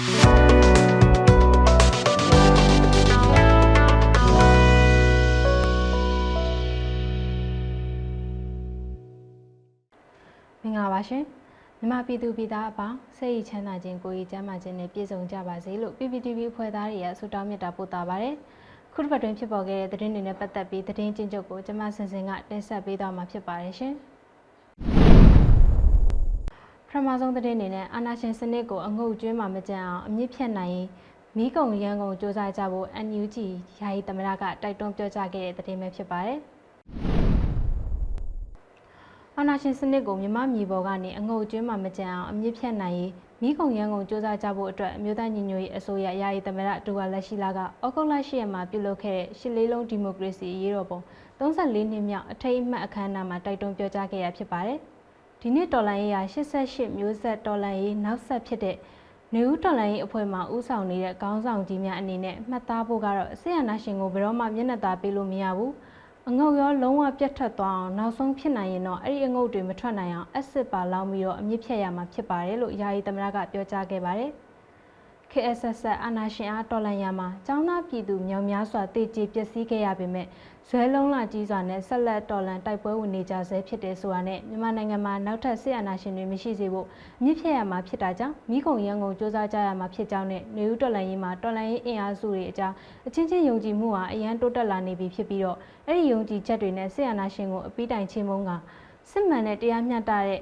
မင်္ဂလာပါရှင်မြန်မာပြည်သူပြည်သားအပေါင်းစိတ်ရချမ်းသာခြင်းကိုယ်ရည်ကျန်းမာခြင်းနဲ့ပြည့်စုံကြပါစေလို့ PPTV ဖွဲ့သားတွေရဲ့ဆုတောင်းမေတ္တာပို့တာပါတယ်ခုတစ်ပတ်တွင်ဖြစ်ပေါ်ခဲ့တဲ့သတင်းတွေနဲ့ပတ်သက်ပြီးသတင်းချင်းချုပ်ကိုကျွန်မစင်စင်ကတင်ဆက်ပေးသွားမှာဖြစ်ပါတယ်ရှင် ပထမဆုံးသတင်းအနေနဲ့အာနာရှင်စနစ်ကိုအငုပ်ကျွေးမှမကြမ်းအောင်အမြင့်ဖြတ်နိုင်ရင်မိကုံရန်ကုန်စ조사ကြဖို့ NUG ယာယီသမရကတိုက်တွန်းပြောကြားခဲ့တဲ့သတင်းပဲဖြစ်ပါတယ် အာဏာရှင်စနစ်ကိုမြမမြေပေါ်ကနေအငုတ်ကျွင်းမှမကြံအောင်အမြင့်ဖြတ်နိုင်ရေးမိကုံရန်ကုန်စ조사ကြဖို့အတွက်အမျိုးသားညီညွတ်ရေးအစိုးရယာယီသမရဒူဝါလက်ရှိလာကဩဂုတ်လ10ရက်မှာပြုလုပ်ခဲ့တဲ့ရှစ်လေးလုံးဒီမိုကရေစီအရေးတော်ပုံ34နှစ်မြောက်အထိမ်းအမှတ်အခမ်းအနားမှာတိုက်တွန်းပြောကြားခဲ့ရဖြစ်ပါတယ်။ ဒီနေ့တော်လန်ရေးရာ88မျိုးဆက်တော်လန်ရေးနောက်ဆက်ဖြစ်တဲ့နေဦးတော်လန်ရေးအဖွဲ့မှဦးဆောင်နေတဲ့ခေါင်းဆောင်ကြီးများအနေနဲ့မှတ်သားဖို့ကတော့ဆေးရနာရှင်ကိုဘယ်တော့မှမျက်နှာသာပေးလို့မရဘူး။အငုတ်ရောလုံးဝပြတ်ထွက်သွားအောင်နောက်ဆုံးဖြစ်နိုင်ရင်တော့အဲ့ဒီအငုတ်တွေမထွက်နိုင်အောင်အက်စစ်ပါလောင်းပြီးတော့အမြင့်ဖြတ်ရမှာဖြစ်ပါတယ်လို့ယာယီသမရကပြောကြားခဲ့ပါတယ်။ KSS အာနာရှင်အားတော်လန်ရမှာចောင်းသားပြည်သူမြောင်များစွာတေကျေပျက်စီးခဲ့ရပေမဲ့ဇွဲလုံးလာကြီးစွာနဲ့ဆက်လက်တော်လန်တိုက်ပွဲဝင်နေကြဆဲဖြစ်တယ်ဆိုတာနဲ့မြန်မာနိုင်ငံမှာနောက်ထပ်စစ်အာဏာရှင်တွေမရှိစေဖို့အမြင့်ဖြတ်ရမှာဖြစ်တာကြောင့်မိခုံရန်ကုန်စ조사ကြရမှာဖြစ်ကြောင်းနဲ့နေဦးတော်လန်ရေးမှာတော်လန်ရေးအင်အားစုတွေအကြားအချင်းချင်းယုံကြည်မှုဟာအရန်တိုးတက်လာနေပြီဖြစ်ပြီးတော့အဲ့ဒီယုံကြည်ချက်တွေနဲ့စစ်အာဏာရှင်ကိုအပိတိုင်ချင်းမုန်းကစစ်မှန်တဲ့တရားမျှတတဲ့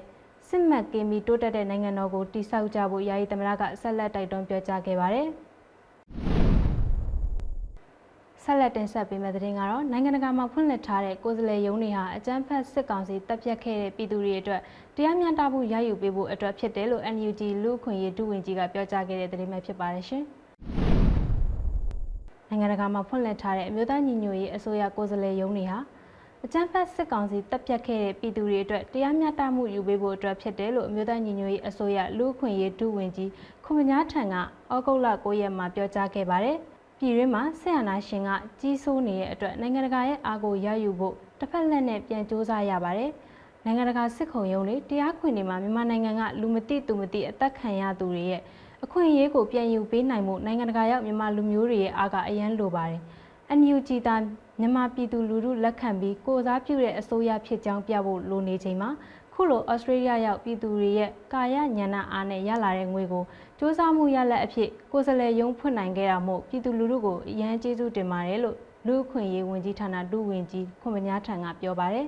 စစ်မှတ်ကင်းပြီးတိုးတက်တဲ့နိုင်ငံတော်ကိုတိဆောက်ကြဖို့ယာယီသမရကဆက်လက်တိုက်တွန်းပြောကြားခဲ့ပါတယ်။ဆက်လက်တင်ဆက်ပေးမယ့်သတင်းကတော့နိုင်ငံတကာမှာဖွင့်လှစ်ထားတဲ့ကိုယ်စားလှယ်ရုံးတွေဟာအကြမ်းဖက်စစ်ကောင်စီတပ်ဖြတ်ခဲ့တဲ့ပြည်သူတွေအတွက်တရားမျှတမှုရယူပေးဖို့အတွက်ဖြစ်တယ်လို့ NUG လူ့အခွင့်အရေးဒုဝန်ကြီးကပြောကြားခဲ့တဲ့သတင်းပဲဖြစ်ပါတယ်ရှင်။နိုင်ငံတကာမှာဖွင့်လှစ်ထားတဲ့အမျိုးသားညီညွတ်ရေးအစိုးရကိုယ်စားလှယ်ရုံးတွေဟာ အကြမ်းဖက်စစ်ကောင်စီတပ်ဖြတ်ခဲ့တဲ့ပြည်သူတွေအတွက်တရားမျှတမှုယူပေးဖို့အတွက်ဖြစ်တယ်လို့အမျိုးသားညီညွတ်ရေးအစိုးရလူ့အခွင့်အရေးဒုဝန်ကြီးခွန်မညာထံကဩဂုတ်လ9ရက်မှာပြောကြားခဲ့ပါတယ်။ပြည်တွင်းမှာဆက်အာဏာရှင်ကကြီးစိုးနေတဲ့အတွက်နိုင်ငံတကာရဲ့အာကိုရယူဖို့တစ်ဖက်လက်နဲ့ပြန်စ조사ရပါတယ်။နိုင်ငံတကာစစ်ခုံရုံးတွေတရားခွင်တွေမှာမြန်မာနိုင်ငံကလူမသိသူမသိအသက်ခံရသူတွေရဲ့အခွင့်အရေးကိုပြန်ယူပေးနိုင်မှုနိုင်ငံတကာရောက်မြန်မာလူမျိုးတွေရဲ့အားကအရန်လိုပါတယ်။ NUG သား မြန်မာပြည်သူလူထုလက်ခံပြီးကိုယ်စားပြုတဲ့အစိုးရဖြစ်ကြောင်းပြဖို့လိုနေချိန်မှာခုလိုဩစတြေးလျရောက်ပြည်သူတွေရဲ့ကာယညဏအားနဲ့ရလာတဲ့ငွေကိုစ조사မှုရလက်အဖြစ်ကိုယ်စားလှယ်ရုံးဖွင့်နိုင်ခဲ့တာမို့ပြည်သူလူထုကိုအရန်ကျေးဇူးတင်ပါတယ်လို့လူ့အခွင့်အရေးဝန်ကြီးဌာနဒုဝန်ကြီးခွန်မညာထံကပြောပါတယ်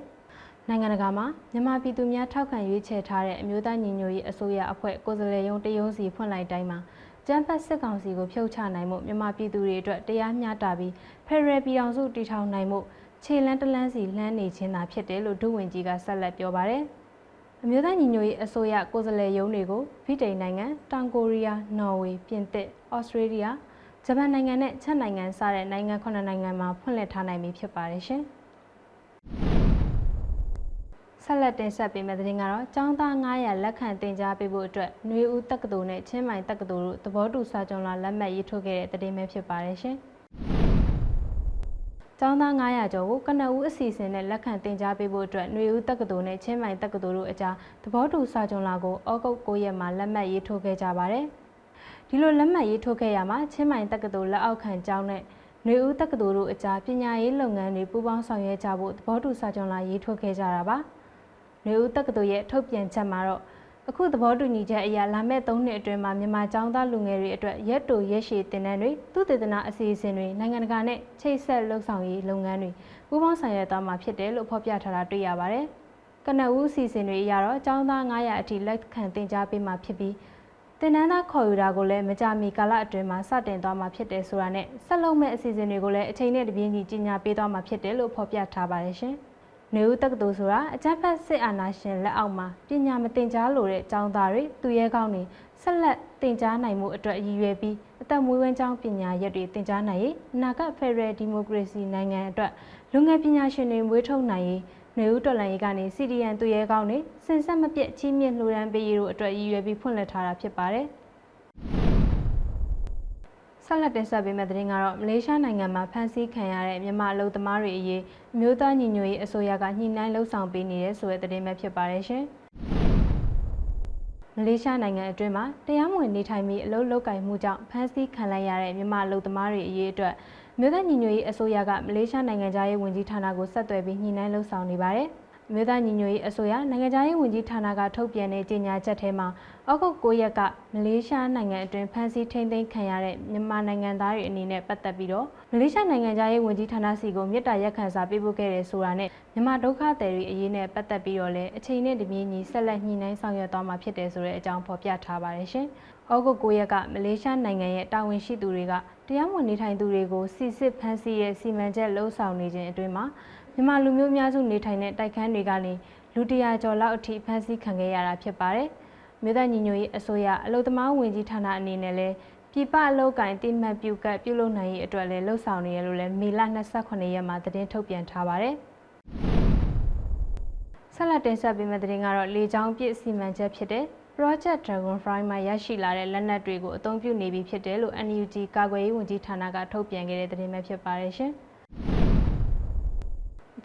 နိုင်ငံတကာမှာမြန်မာပြည်သူများထောက်ခံရွေးချယ်ထားတဲ့အမျိုးသားညီညွတ်ရေးအစိုးရအဖွဲ့ကိုယ်စားလှယ်ရုံးတရုံးစီဖွင့်လိုက်တိုင်းမှာ ကျန်းဖက်စစ်ကောင်စီကိုဖြုတ်ချနိုင်မှုမြန်မာပြည်သူတွေအတွက်တရားမျှတပြီးဖက်ဒရယ်ပြည်အောင်စုတည်ထောင်နိုင်မှုခြေလန်းတလန်းစီလှမ်းနေခြင်းသာဖြစ်တယ်လို့ဒုဝန်ကြီးကဆက်လက်ပြောပါတယ်။အမျိုးသားညီညွတ်ရေးအစိုးရကိုယ်စားလှယ်ရုံးတွေကိုဗြိတိန်နိုင်ငံ၊တောင်ကိုရီးယား၊နော်ဝေ၊ပြင်သစ်၊ဩစတြေးလျ၊ဂျပန်နိုင်ငံနဲ့ချက်နိုင်ငံစတဲ့နိုင်ငံခုနှစ်နိုင်ငံမှာဖွင့်လှစ်ထားနိုင်ပြီဖြစ်ပါတယ်ရှင်။ ဆက်လက်တင်ဆက်ပေးမယ့်သတင်းကတော့ចောင်းသား900လက်ခံတင် जा ပေးဖို့အတွက်ຫນွေဦးတက္ကသိုလ်နဲ့ချင်းမိုင်တက္ကသိုလ်တို့သဘောတူစာချုပ်လာလက်မှတ်ရေးထိုးခဲ့တဲ့သတင်းပဲဖြစ်ပါတယ်ရှင်။ចောင်းသား900ကျော်ကိုကနဦးအစီအစဉ်နဲ့လက်ခံတင် जा ပေးဖို့အတွက်ຫນွေဦးတက္ကသိုလ်နဲ့ချင်းမိုင်တက္ကသိုလ်တို့အကြားသဘောတူစာချုပ်လာကိုဩဂုတ်9ရက်မှာလက်မှတ်ရေးထိုးခဲ့ကြပါတယ်။ဒီလိုလက်မှတ်ရေးထိုးခဲ့ရမှာချင်းမိုင်တက္ကသိုလ်လက်အောက်ခံကျောင်းနဲ့ຫນွေဦးတက္ကသိုလ်တို့အကြားပညာရေးလုပ်ငန်းတွေပူးပေါင်းဆောင်ရွက်ကြဖို့သဘောတူစာချုပ်လာရေးထိုးခဲ့ကြတာပါ။ နေဦးတက္ကသိုလ်ရဲ့ထုတ်ပြန်ချက်မှာတော့အခုသဘောတူညီချက်အရလာမဲ့၃နှစ်အတွင်းမှာမြန်မာကျောင်းသားလူငယ်တွေအတွက်ရက်တိုရက်ရှည်တင်နန်းတွေသူတေသနာအစီအစဉ်တွေနိုင်ငံတကာနဲ့ချိတ်ဆက်လှုပ်ဆောင်ရေးလုပ်ငန်းတွေပူးပေါင်းဆောင်ရွက်သွားမှာဖြစ်တယ်လို့ဖော်ပြထားတာတွေ့ရပါတယ်။ကနဦးအစီအစဉ်တွေအရတော့ကျောင်းသား900အထိလက်ခံတင် जा ပေးမှာဖြစ်ပြီးတင်နန်းသားခေါ်ယူတာကိုလည်းမကြမီကာလအတွင်းမှာစတင်သွားမှာဖြစ်တယ်ဆိုတာနဲ့ဆက်လုပ်မဲ့အစီအစဉ်တွေကိုလည်းအချိန်နဲ့တပြေးညီကြီးညာပေးသွားမှာဖြစ်တယ်လို့ဖော်ပြထားပါတယ်ရှင်။ နေဦးတက္ကသိုလ်ဆိုတာအကြမ်းဖက်စစ်အာဏာရှင်လက်အောက်မှာပညာမသင်ကြားလိုတဲ့ကျောင်းသားတွေသူရဲကောင်းတွေဆက်လက်သင်ကြားနိုင်မှုအတွက်ရည်ရွယ်ပြီးအသက်မွေးဝမ်းကျောင်းပညာရပ်တွေသင်ကြားနိုင်ရေးအနာဂတ်ဖက်ဒရယ်ဒီမိုကရေစီနိုင်ငံအတွက်လူငယ်ပညာရှင်တွေမွေးထုတ်နိုင်ရေးနေဦးတော်လှန်ရေးကနေစီဒီအန်သူရဲကောင်းတွေစင်ဆက်မပြတ်ကြီးမြင့်လှူဒန်းပေးရေးတို့အတွက်ရည်ရွယ်ပြီးဖွင့်လှစ်ထားတာဖြစ်ပါတယ်။ ဆက်လက်တင်ဆက်ပေးမယ့်သတင်းကတော့မလေးရှားနိုင်ငံမှာဖမ်းဆီးခံရတဲ့မြန်မာအလုပ်သမားတွေအရေးအမျိုးသားညီညွတ်ရေးအစိုးရကညှိနှိုင်းလှုပ်ဆောင်ပေးနေတဲ့ဆိုတဲ့သတင်းပဲဖြစ်ပါတယ်ရှင်။မလေးရှားနိုင်ငံအတွင်းမှာတရားမဝင်နေထိုင်ပြီးအလုပ်လုပ်ကိုင်မှုကြောင့်ဖမ်းဆီးခံလိုက်ရတဲ့မြန်မာလူသမားတွေအရေးအတွက်မြို့သားညီညွတ်ရေးအစိုးရကမလေးရှားနိုင်ငံသားရေးဝန်ကြီးဌာနကိုဆက်သွယ်ပြီးညှိနှိုင်းလှုပ်ဆောင်နေပါတယ်။ မြို့သားညီညွတ်ရေးအစိုးရနိုင်ငံသားရေးဝန်ကြီးဌာနကထုတ်ပြန်တဲ့ကြေညာချက်ထဲမှာဩဂုတ်9ရက်ကမလေးရှားနိုင်ငံအတွင်းဖမ်းဆီးထိန်းသိမ်းခံရတဲ့မြန်မာနိုင်ငံသားတွေအနေနဲ့ပတ်သက်ပြီးတော့မလေးရှားနိုင်ငံသားရေးဝန်ကြီးဌာနစီကိုမြစ်တာရက်ခံစာပေးပို့ခဲ့တယ်ဆိုတာနဲ့မြန်မာဒုက္ခသည်တွေအရေးနဲ့ပတ်သက်ပြီးတော့လည်းအချိန်နဲ့တပြေးညီဆက်လက်ညှိနှိုင်းဆောင်ရွက်သွားမှာဖြစ်တယ်ဆိုတဲ့အကြောင်းဖော်ပြထားပါတယ်ရှင်။ဩဂုတ်9ရက်ကမလေးရှားနိုင်ငံရဲ့တာဝန်ရှိသူတွေကတရားမဝင်နေထိုင်သူတွေကိုစီစစ်ဖမ်းဆီးရဲ့စီမံချက်လှုံ့ဆော်နေခြင်းအတွင်းမှာ မြန်မာလူမျိုးများစုနေထိုင်တဲ့တိုက်ခန်းတွေကနေလူတရာကျော်လောက်အထိဖမ်းဆီးခံခဲ့ရတာဖြစ်ပါတယ်။မြို့သားညီညွတ်ရေးအစိုးရအလုသမားဝင်ကြီးဌာနအနေနဲ့လည်းပြည်ပအလုပ်ကိုင်တိမှတ်ပြုကတ်ပြုလုပ်နိုင်ရေးအတွက်လည်းလှုံ့ဆော်နေရလို့လည်းမေလ28ရက်မှာသတင်းထုတ်ပြန်ထားပါတယ်။ဆက်လက်တင်ဆက်ပေးမယ့်သတင်းကတော့လေကြောင်းပြည့်စီမံချက်ဖြစ်တဲ့ Project Dragonfly မှာရရှိလာတဲ့လက်နက်တွေကိုအသုံးပြုနေပြီဖြစ်တယ်လို့ NUG ကာကွယ်ရေးဝန်ကြီးဌာနကထုတ်ပြန်ခဲ့တဲ့သတင်းပဲဖြစ်ပါတယ်ရှင်။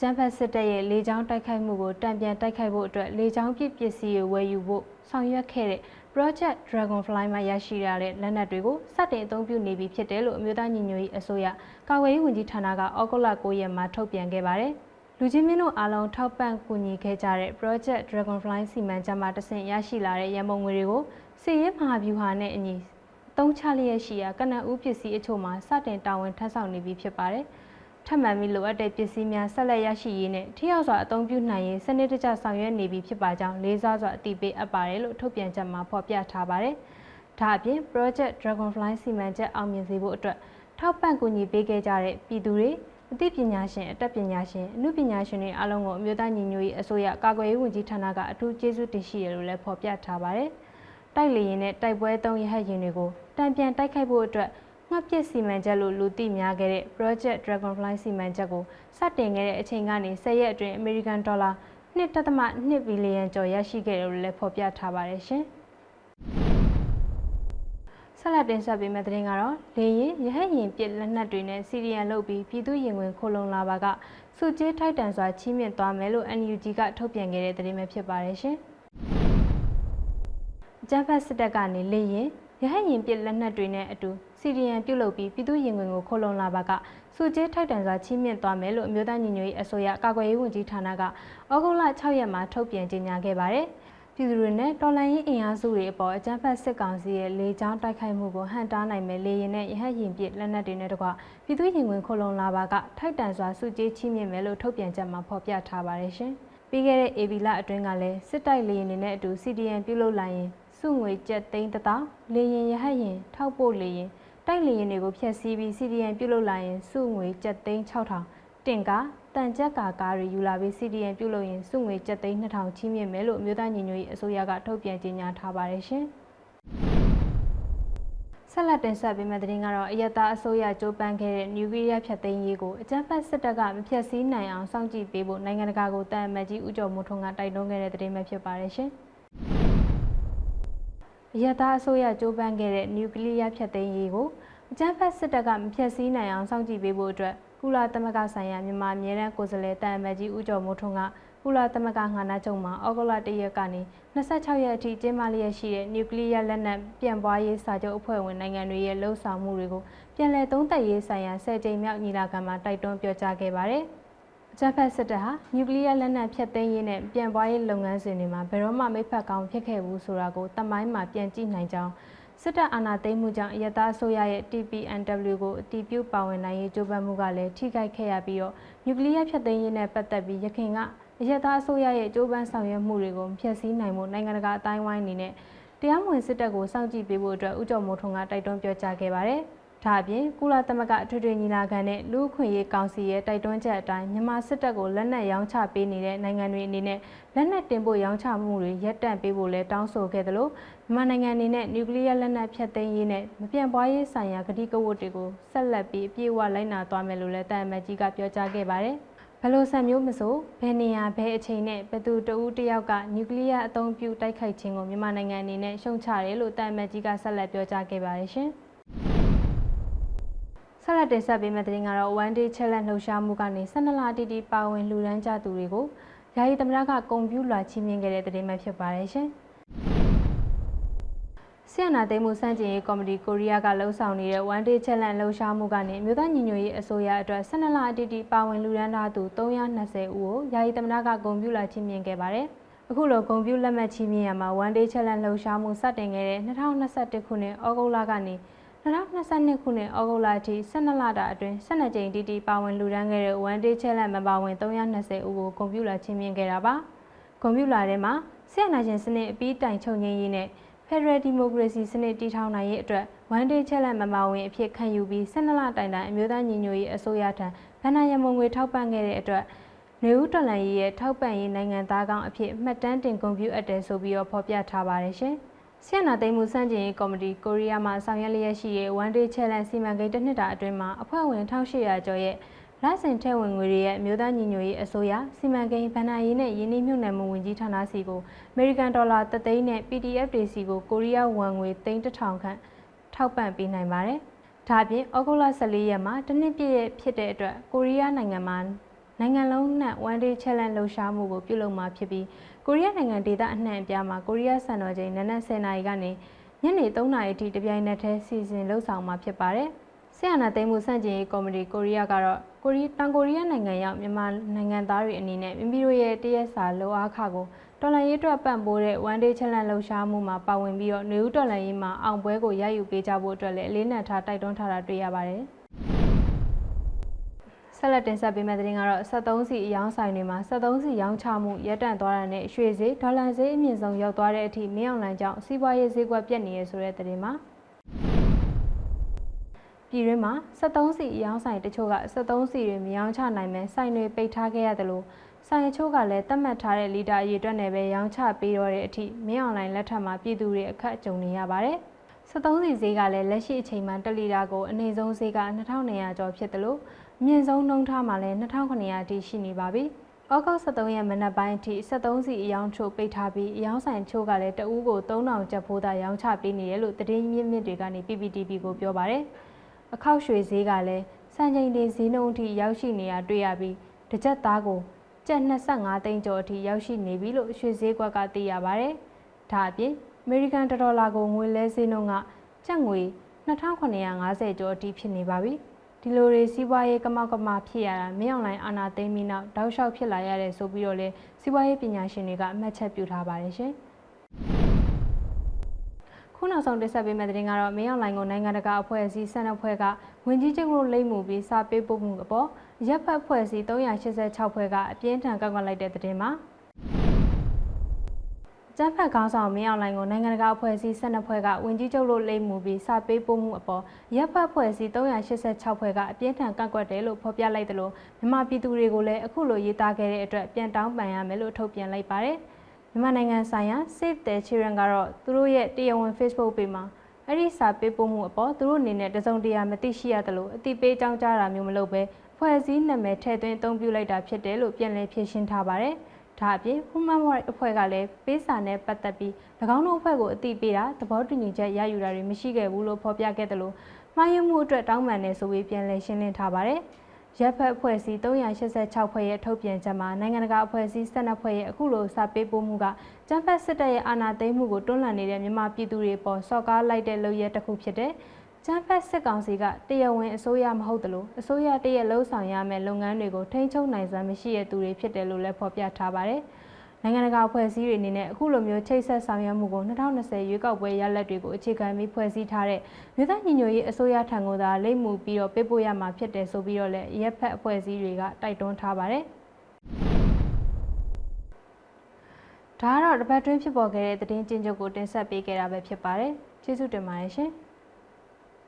ကျန်းဖက်စစ်တပ်ရဲ့လေကြောင်းတိုက်ခိုက်မှုကိုတံပြန်တိုက်ခိုက်ဖို့အတွက်လေကြောင်းပစ်ပစ္စည်းတွေဝယ်ယူဖို့ဆောင်ရွက်ခဲ့တဲ့ Project Dragonfly မှာရရှိရတဲ့လက်နက်တွေကိုစတင်အသုံးပြုနေပြီဖြစ်တယ်လို့အမျိုးသားညီညွတ်ရေးအစိုးရကာကွယ်ရေးဝန်ကြီးဌာနကဩဂုတ်လ9ရက်မှာထုတ်ပြန်ခဲ့ပါတယ်။လူချင်းမင်းတို့အားလုံးထောက်ပံ့ကူညီခဲ့ကြတဲ့ Project Dragonfly စီမံချက်မှာတဆင့်ရရှိလာတဲ့ရန်ပုံငွေတွေကိုစီရေးမဟာဗျူဟာနဲ့အညီသုံးချလျက်ရှိရာကနဦးပစ္စည်းအချို့မှာစတင်တာဝန်ထမ်းဆောင်နေပြီဖြစ်ပါတယ်။ ထပ်မံပြီးလိုအပ်တဲ့ပစ္စည်းများဆက်လက်ရရှိရေးနဲ့ထိရောက်စွာအသုံးပြုနိုင်ရေးစနစ်တကျဆောင်ရွက်နေပြီဖြစ်ပါကြောင်းလေးစားစွာအသိပေးအပ်ပါတယ်လို့ထုတ်ပြန်ချက်မှာဖော်ပြထားပါတယ်။ဒါအပြင် Project Dragonfly စီမံချက်အောင်မြင်စေဖို့အတွက်ထောက်ပံ့ကူညီပေးခဲ့ကြတဲ့ပြည်သူတွေအသိပညာရှင်အတတ်ပညာရှင်အမှုပညာရှင်တွေအားလုံးကိုအမျိုးသားညီညွတ်ရေးအစိုးရကာကွယ်ရေးဝန်ကြီးဌာနကအထူးကျေးဇူးတင်ရှိရလို့လည်းဖော်ပြထားပါတယ်။တိုက်လေရင်နဲ့တိုက်ပွဲသုံးရဟတ်ရင်တွေကိုတံပြန်တိုက်ခိုက်ဖို့အတွက် ငှက်ပစ်စီမံချက်လို့လူသိများခဲ့တဲ့ Project Dragonfly စီမံချက်ကိုစတင်ခဲ့တဲ့အချိန်ကနေ10ရက်အတွင်း American Dollar 1.2ဘီလီယံကျော်ရရှိခဲ့တယ်လို့လည်းဖော်ပြထားပါတယ်ရှင်။ဆက်လက်တင်ဆက်ပေးမယ့်သတင်းကတော့လေရင်ရဟတ်ရင်ပစ်လက်နက်တွေနဲ့စီရီယံလုပ်ပြီးပြည်သူရင်ဝင်ခိုလုံလာပါကစုကျေးထိုက်တန်စွာချီးမြှင့်သွားမယ်လို့ NUG ကထုတ်ပြန်ခဲ့တဲ့သတင်းပဲဖြစ်ပါတယ်ရှင်။အကြမ်းဖက်စစ်တပ်ကနေလေရင်ရဟတ်ရင်ပစ်လက်နက်တွေနဲ့အတူ စီရီယံပြုတ်လုပ်ပြီးပြည်သူရင်ဝင်ကိုခိုလုံလာပါကစုကျေးထိုက်တန်စွာချီးမြှင့်သွားမယ်လို့အမျိုးသားညီညွတ်ရေးအစိုးရကာကွယ်ရေးဝန်ကြီးဌာနကဩဂုတ်လ6ရက်မှာထုတ်ပြန်ကြေညာခဲ့ပါတယ်။ပြည်သူတွေနဲ့တော်လှန်ရေးအင်အားစုတွေအပေါ်အကြမ်းဖက်စစ်ကောင်စီရဲ့လေကြောင်းတိုက်ခိုက်မှုကိုဟန်တားနိုင်မဲ့လေရင်နဲ့ရဟတ်ရင်ပစ်လက်နက်တွေနဲ့တကွပြည်သူရင်ဝင်ခိုလုံလာပါကထိုက်တန်စွာစုကျေးချီးမြှင့်မယ်လို့ထုတ်ပြန်ချက်မှာဖော်ပြထားပါတယ်ရှင်။ပြီးခဲ့တဲ့ AB လအတွင်းကလည်းစစ်တိုက်လေရင်တွေနဲ့အတူ CDN ပြုလုပ်လာရင်စုငွေကျပ်သိန်းတသောလေရင်ရဟတ်ရင်ထောက်ပို့လေရင် တိုက်လေရင်တွေကိုဖျက်ဆီးပြီး CDN ပြုလုပ်လာရင်စုငွေကျပ်သိန်း6000တင်ကားတန်ကြက်ကာကားတွေယူလာပြီး CDN ပြုလုပ်ရင်စုငွေကျပ်သိန်း2000ချီးမြှင့်မယ်လို့အမျိုးသားညီညွတ်ရေးအစိုးရကထုတ်ပြန်ကြေညာထားပါတယ်ရှင်။ဆက်လက်တင်ဆက်ပေးမယ့်သတင်းကတော့အယက်သားအစိုးရကြိုးပမ်းခဲ့တဲ့နျူကလ িয়ার ဖျက်သိမ်းရေးကိုအကြမ်းဖက်စစ်တပ်ကမဖျက်ဆီးနိုင်အောင်စောင့်ကြည့်ပေးဖို့နိုင်ငံတကာကိုတာအမတ်ကြီးဦးကျော်မိုးထွန်းကတိုက်တွန်းခဲ့တဲ့သတင်းပဲဖြစ်ပါတယ်ရှင်။ အရသာအစိုးရကြိုးပမ်းခဲ့တဲ့နျူကလ িয়ার ဖျက်သိမ်းရေးကိုအကြမ်းဖက်စစ်တပ်ကမဖျက်ဆီးနိုင်အောင်စောင့်ကြည့်ပေးဖို့အတွက်ကုလသမဂ္ဂဆိုင်ရာမြန်မာအမြဲတမ်းကိုယ်စားလှယ်တန်အမတ်ကြီးဦးကျော်မိုးထွန်းကကုလသမဂ္ဂငါနာချုပ်မှာဩဂုတ်လ၁ရက်ကနေ26ရက်အထိကျင်းပလျက်ရှိတဲ့နျူကလ িয়ার လက်နက်ပြန့်ပွားရေးစာချုပ်အဖွဲ့ဝင်နိုင်ငံတွေရဲ့လှုံ့ဆော်မှုတွေကိုပြန်လည်သုံးသပ်ရေးဆိုင်ရာ၁၀ကြိမ်မြောက်ညီလာခံမှာတိုက်တွန်းပြောကြားခဲ့ပါတယ်။ အကြမ်းဖက်စစ်တပ်ဟာနျူကလ িয়ার လက်နက်ဖျက်သိမ်းရေးနဲ့ပြန်ပွားရေးလုပ်ငန်းစဉ်တွေမှာဘယ်တော့မှမိဖက်ကောင်းဖြစ်ခဲ့ဘူးဆိုတာကိုတမိုင်းမှာပြန်ကြည့်နိုင်ကြောင်းစစ်တပ်အာဏာသိမ်းမှုကြောင့်အယက်သားအစိုးရရဲ့ TPNW ကိုအတီးပြုတ်ပါဝင်နိုင်ရေးကြိုးပမ်းမှုကလည်းထိခိုက်ခဲ့ရပြီးတော့နျူကလ িয়ার ဖျက်သိမ်းရေးနဲ့ပတ်သက်ပြီးရခိုင်ကအယက်သားအစိုးရရဲ့ကြိုးပမ်းဆောင်ရွက်မှုတွေကိုဖျက်ဆီးနိုင်မှုနိုင်ငံတကာအတိုင်းဝိုင်းအနေနဲ့တရားမဝင်စစ်တပ်ကိုစောင့်ကြည့်ပေးဖို့အတွက်ဥကြုံမိုးထွန်းကတိုက်တွန်းပြောကြားခဲ့ပါတယ်။ ဒါအပြင်ကုလသမဂ္ဂအထွေထွေညီလာခံနဲ့လူ့အခွင့်အရေးကောင်စီရဲ့တိုက်တွန်းချက်အတိုင်းမြန်မာစစ်တပ်ကိုလက်နက်ရောင်းချပေးနေတဲ့နိုင်ငံတွေအနေနဲ့လက်နက်တင်ပို့ရောင်းချမှုတွေရပ်တန့်ပေးဖို့လည်းတောင်းဆိုခဲ့သလိုမြန်မာနိုင်ငံအနေနဲ့နျူကလ িয়ার လက်နက်ဖျက်သိမ်းရေးနဲ့မပြန့်ပွားရေးဆိုင်ရာကတိကဝတ်တွေကိုဆက်လက်ပြီးအပြည့်အဝလိုက်နာသွားမယ်လို့လည်းတာအမတ်ကြီးကပြောကြားခဲ့ပါတယ်။ဘလို့ဆန်မျိုးမဆိုဘယ်နေရာဘယ်အချိန်နဲ့ဘယ်သူတဦးတယောက်ကနျူကလ িয়ার အသုံးပြုတိုက်ခိုက်ခြင်းကိုမြန်မာနိုင်ငံအနေနဲ့ရှုံချတယ်လို့တာအမတ်ကြီးကဆက်လက်ပြောကြားခဲ့ပါတယ်ရှင်။ ဆက်လက်တင်ဆက်ပေးမယ့်သတင်းကတော့ one day challenge လှုပ်ရှားမှုကနေ12လအတိအပါဝင်လှူဒန်းကြသူတွေကိုယာယီသမရကဂုံပြူလာချီးမြှင့်ခဲ့တဲ့သတင်းပဲဖြစ်ပါတယ်ရှင်။ဆီယနာသိမ်းမှုစန့်ကျင်ရေးကော်မတီကိုရီးယားကလှုံ့ဆော်နေတဲ့ One Day Challenge လှုပ်ရှားမှုကနေမြို့သားညီညွတ်ရေးအစိုးရအတွက်12လအတိအတိပါဝင်လူရန်သားသူ320ဦးကိုယာယီသမ္မတကဂုဏ်ပြုလာချီးမြှင့်ခဲ့ပါတယ်။အခုလိုဂုဏ်ပြုလက်မှတ်ချီးမြှင့်ရမှာ One Day Challenge လှုပ်ရှားမှုစတင်ခဲ့တဲ့2021ခုနှစ်ဩဂုတ်လကနေ 2022ခုနှစ်ဩဂုတ်လအထိ12လတာအတွင်း12ကြိမ်တိတိပါဝင်လူရန်ခဲ့တဲ့ One Day Challenge မပါဝင်320ဦးကိုဂုဏ်ပြုလာချီးမြှင့်ခဲ့တာပါ။ဂုဏ်ပြုလာတဲ့မှာဆရာနာရှင်စနစ်အပြီးတိုင်ချုပ်ငင်းရေးနဲ့ Federal Democracy စနစ်တည်ထောင်နိုင်ရေးအတွက် One Day Challenge မမဝင်အဖြစ်ခံယူပြီး12လတိုင်တိုင်အမျိုးသားညီညွတ်ရေးအစိုးရထံဗဏ္ဍာရမုံငွေထောက်ပံ့ခဲ့တဲ့အတွက်နေဦးတော်လန်ရေးရဲ့ထောက်ပံ့ရေးနိုင်ငံသားကောင်းအဖြစ်မှတ်တမ်းတင်ဂုဏ်ပြုအပ်တယ်ဆိုပြီးတော့ဖော်ပြထားပါတယ်ရှင်။ ဆီယနာသိမ်းမှုစန့်ကျင်ရေးကော်မတီကိုရီးယားမှာဆောင်ရွက်လျက်ရှိတဲ့ One Day Challenge စီမံကိန်းတစ်နှစ်တာအတွင်းမှာအဖွဲ့ဝင်1800ကျော်ရဲ့လစဉ်ထဲဝင်ငွေတွေရဲ့အမျိုးသားညီညွတ်ရေးအစိုးရစီမံကိန်းဗဏ္ဍာရေးနဲ့ယင်းနှိမ့်မြုပ်နှံမှုဝန်ကြီးဌာနစီကိုအမေရိကန်ဒေါ်လာ3သိန်းနဲ့ PDF တွေစီကိုကိုရီးယားဝမ်ငွေ3000ခန့်ထောက်ပံ့ပေးနိုင်ပါတယ်။ဒါအပြင်ဩဂုတ်လ14ရက်မှာတနစ်ပြည့်ရဲ့ဖြစ်တဲ့အတွက်ကိုရီးယားနိုင်ငံမှာ နိုင်ငံလုံးနှံ့ One Day Challenge လှုပ်ရှားမှုကိုပြုလုပ်မှာဖြစ်ပြီးကိုရီးယားနိုင်ငံဒေသအနှံ့အပြားမှာကိုရီးယားစံတော်ချိန်နနက်10:00နာရီကနေညနေ3:00နာရီအထိတပြိုင်နက်တည်းစီစဉ်လှုပ်ဆောင်မှာဖြစ်ပါတယ်။ဆီယနာသိမ်းမှုစန့်ကျင်ရေးကော်မတီကိုရီးယားကတော့ကိုရီးတောင်ကိုရီးယားနိုင်ငံရောက်မြန်မာနိုင်ငံသားတွေအနေနဲ့မိမိတို့ရဲ့တရက်စာလိုအားခကိုတော်လန်ရေးအတွက်ပံ့ပိုးတဲ့ One Day Challenge လှုပ်ရှားမှုမှာပါဝင်ပြီးတော့နေဦးတော်လန်ရေးမှာအောင်ပွဲကိုရယူပေးကြဖို့အတွက်လည်းအလေးနက်ထားတိုက်တွန်းထားတာတွေ့ရပါတယ်။ ဆက်လက်တင်ဆက်ပေးမယ့်သတင်းကတော့73စီအယောင်းဆိုင်တွေမှာ73စီရောင်းချမှုရပ်တန့်သွားတာနဲ့ရွှေဈေးဒေါ်လာဈေးအမြင့်ဆုံးရောက်သွားတဲ့အထိမင်းအောင်လှိုင်ကြောင့်စီးပွားရေးဈေးကွက်ပြတ်နေရဆိုတဲ့သတင်းမှာပြည်တွင်းမှာ73စီအယောင်းဆိုင်တချို့က73စီတွေမရောင်းချနိုင်မဲဆိုင်တွေပိတ်ထားခဲ့ရတယ်လို့ဆိုင်အချို့ကလည်းသတ်မှတ်ထားတဲ့လီတာအရေအတွက်နဲ့ပဲရောင်းချပေးတော့တဲ့အထိမင်းအောင်လှိုင်လက်ထက်မှာပြည်သူတွေအခက်ကြုံနေရပါတယ်။ 73စီဈေးကလည်းလက်ရှိအချိန်မှ1လီတာကိုအနေဆုံးဈေးက2200ကျော်ဖြစ်တယ်လို့အမြင့်ဆုံးနှုန်းထားမှာလည်း2900အထိရှိနေပါပြီ။ဩဂုတ်23ရက်မနက်ပိုင်းအထိ73စီအယောင်ချို့ပိတ်ထားပြီးအယောင်ဆိုင်ချို့ကလည်းတအူးကို3000ကျပ်ဖိုးသာရောင်းချပေးနေတယ်လို့သတင်းမြင့်မြင့်တွေကနေ PPTV ကိုပြောပါရယ်။အခောက်ရွှေဈေးကလည်းစံချိန်တင်ဈေးနှုန်းအထိရောက်ရှိနေတာတွေ့ရပြီးတစ်ကြက်သားကိုကျပ်25သိန်းကျော်အထိရောက်ရှိနေပြီလို့ရွှေဈေးကွက်ကသိရပါရယ်။ဒါအပြင် အမေရိကန်ဒေါ်လာကိုငွေလဲဈေးနှုန်းကကျပ်ငွေ2950ကျော်အထိဖြစ်နေပါပြီ။ဒီလိုတွေစီးပွားရေးကမောက်ကမဖြစ်ရတာမင်းအွန်လိုင်းအာဏာသိမ်းပြီးနောက်တောက်လျှောက်ဖြစ်လာရတဲ့ဆိုပြီးတော့လေစီးပွားရေးပညာရှင်တွေကအမှတ်ချက်ပြုထားပါတယ်ရှင်ခုနောက်ဆုံးတင်ဆက်ပေးမယ့်သတင်းကတော့မင်းအွန်လိုင်းကိုနိုင်ငံတကာအဖွဲ့အစည်းဆန်အဖွဲ့ကဝင်ကြီးချုပ်လို့လိမ့်မှုပြီးစာပေးပို့မှုအပေါ်ရပ်ဖက်အဖွဲ့အစည်း386ဖွဲ့ကအပြင်းထန်ကောက်ကွက်လိုက်တဲ့သတင်းမှာ ကျန်းဖတ်ခေါင်းဆောင်မင်းအောင်လှိုင်ကိုနိုင်ငံတကာအဖွဲ့အစည်း12ဖွဲ့ကဝင်ကြီးချုပ်လို့လိမ့်မှုပြီးစာပေးပို့မှုအပေါ်ရပ်ဖတ်ဖွဲ့အစည်း386ဖွဲ့ကအပြင်းထန်ကန့်ကွက်တယ်လို့ဖော်ပြလိုက်တယ်လို့မြန်မာပြည်သူတွေကိုလည်းအခုလိုရေးသားခဲ့တဲ့အတွက်ပြန်တောင်းပန်ရမယ်လို့ထုတ်ပြန်လိုက်ပါတယ်။မြန်မာနိုင်ငံဆိုင်ရာ Save the Children ကတော့သူတို့ရဲ့တရားဝင် Facebook page မှာအဲ့ဒီစာပေးပို့မှုအပေါ်သူတို့အနေနဲ့တစုံတရာမသိရှိရတယ်လို့အတိပေးကြောင်းကြားတာမျိုးမလုပ်ဘဲဖွဲ့စည်းနာမည်ထည့်သွင်းအသုံးပြုလိုက်တာဖြစ်တယ်လို့ပြန်လည်ဖြေရှင်းထားပါတယ်။ ဒါအပြင် Human Rights အဖွဲ့ကလည်းပေးစာနဲ့ပတ်သက်ပြီး၎င်းတို့အဖွဲ့ကိုအသိပေးတာသဘောတူညီချက်ရယူတာတွေမရှိခဲ့ဘူးလို့ဖော်ပြခဲ့တယ်လို့မှားယွင်းမှုအတွက်တောင်းပန်နေဆိုပြီးပြန်လည်ရှင်းလင်းထားပါတယ်။ရပ်ဖက်အဖွဲ့အစည်း386ဖွဲ့ရဲ့ထုတ်ပြန်ချက်မှာနိုင်ငံတကာအဖွဲ့အစည်း12ဖွဲ့ရဲ့အခုလိုစာပေးပို့မှုကကျန်းဖက်စစ်တပ်ရဲ့အာဏာသိမ်းမှုကိုတွန်းလှန်နေတဲ့မြန်မာပြည်သူတွေပေါ်စော့ကားလိုက်တဲ့လုပ်ရက်တစ်ခုဖြစ်တဲ့ ကျန်းဖက်စစ်ကောင်စီကတရားဝင်အစိုးရမဟုတ်သလိုအစိုးရတရက်လှုပ်ဆောင်ရမယ့်လုပ်ငန်းတွေကိုထိန်းချုပ်နိုင်စွမ်းမရှိတဲ့သူတွေဖြစ်တယ်လို့လည်းဖော်ပြထားပါတယ်။နိုင်ငံတကာအဖွဲ့အစည်းတွေအနေနဲ့အခုလိုမျိုးချိတ်ဆက်ဆောင်ရွက်မှုကို2020ရွေးကောက်ပွဲရလဒ်တွေကိုအခြေခံပြီးဖွဲ့စည်းထားတဲ့မြို့သားညီညွတ်ရေးအစိုးရထံကသာလိမ့်မှုပြီးတော့ပေးပို့ရမှာဖြစ်တယ်ဆိုပြီးတော့လည်းရက်ဖက်အဖွဲ့အစည်းတွေကတိုက်တွန်းထားပါတယ်။ဒါကတော့တပတ်တွင်းဖြစ်ပေါ်ခဲ့တဲ့သတင်းကျဉ်းချုပ်ကိုတင်ဆက်ပေးခဲ့တာပဲဖြစ်ပါတယ်။ကျေးဇူးတင်ပါတယ်ရှင်။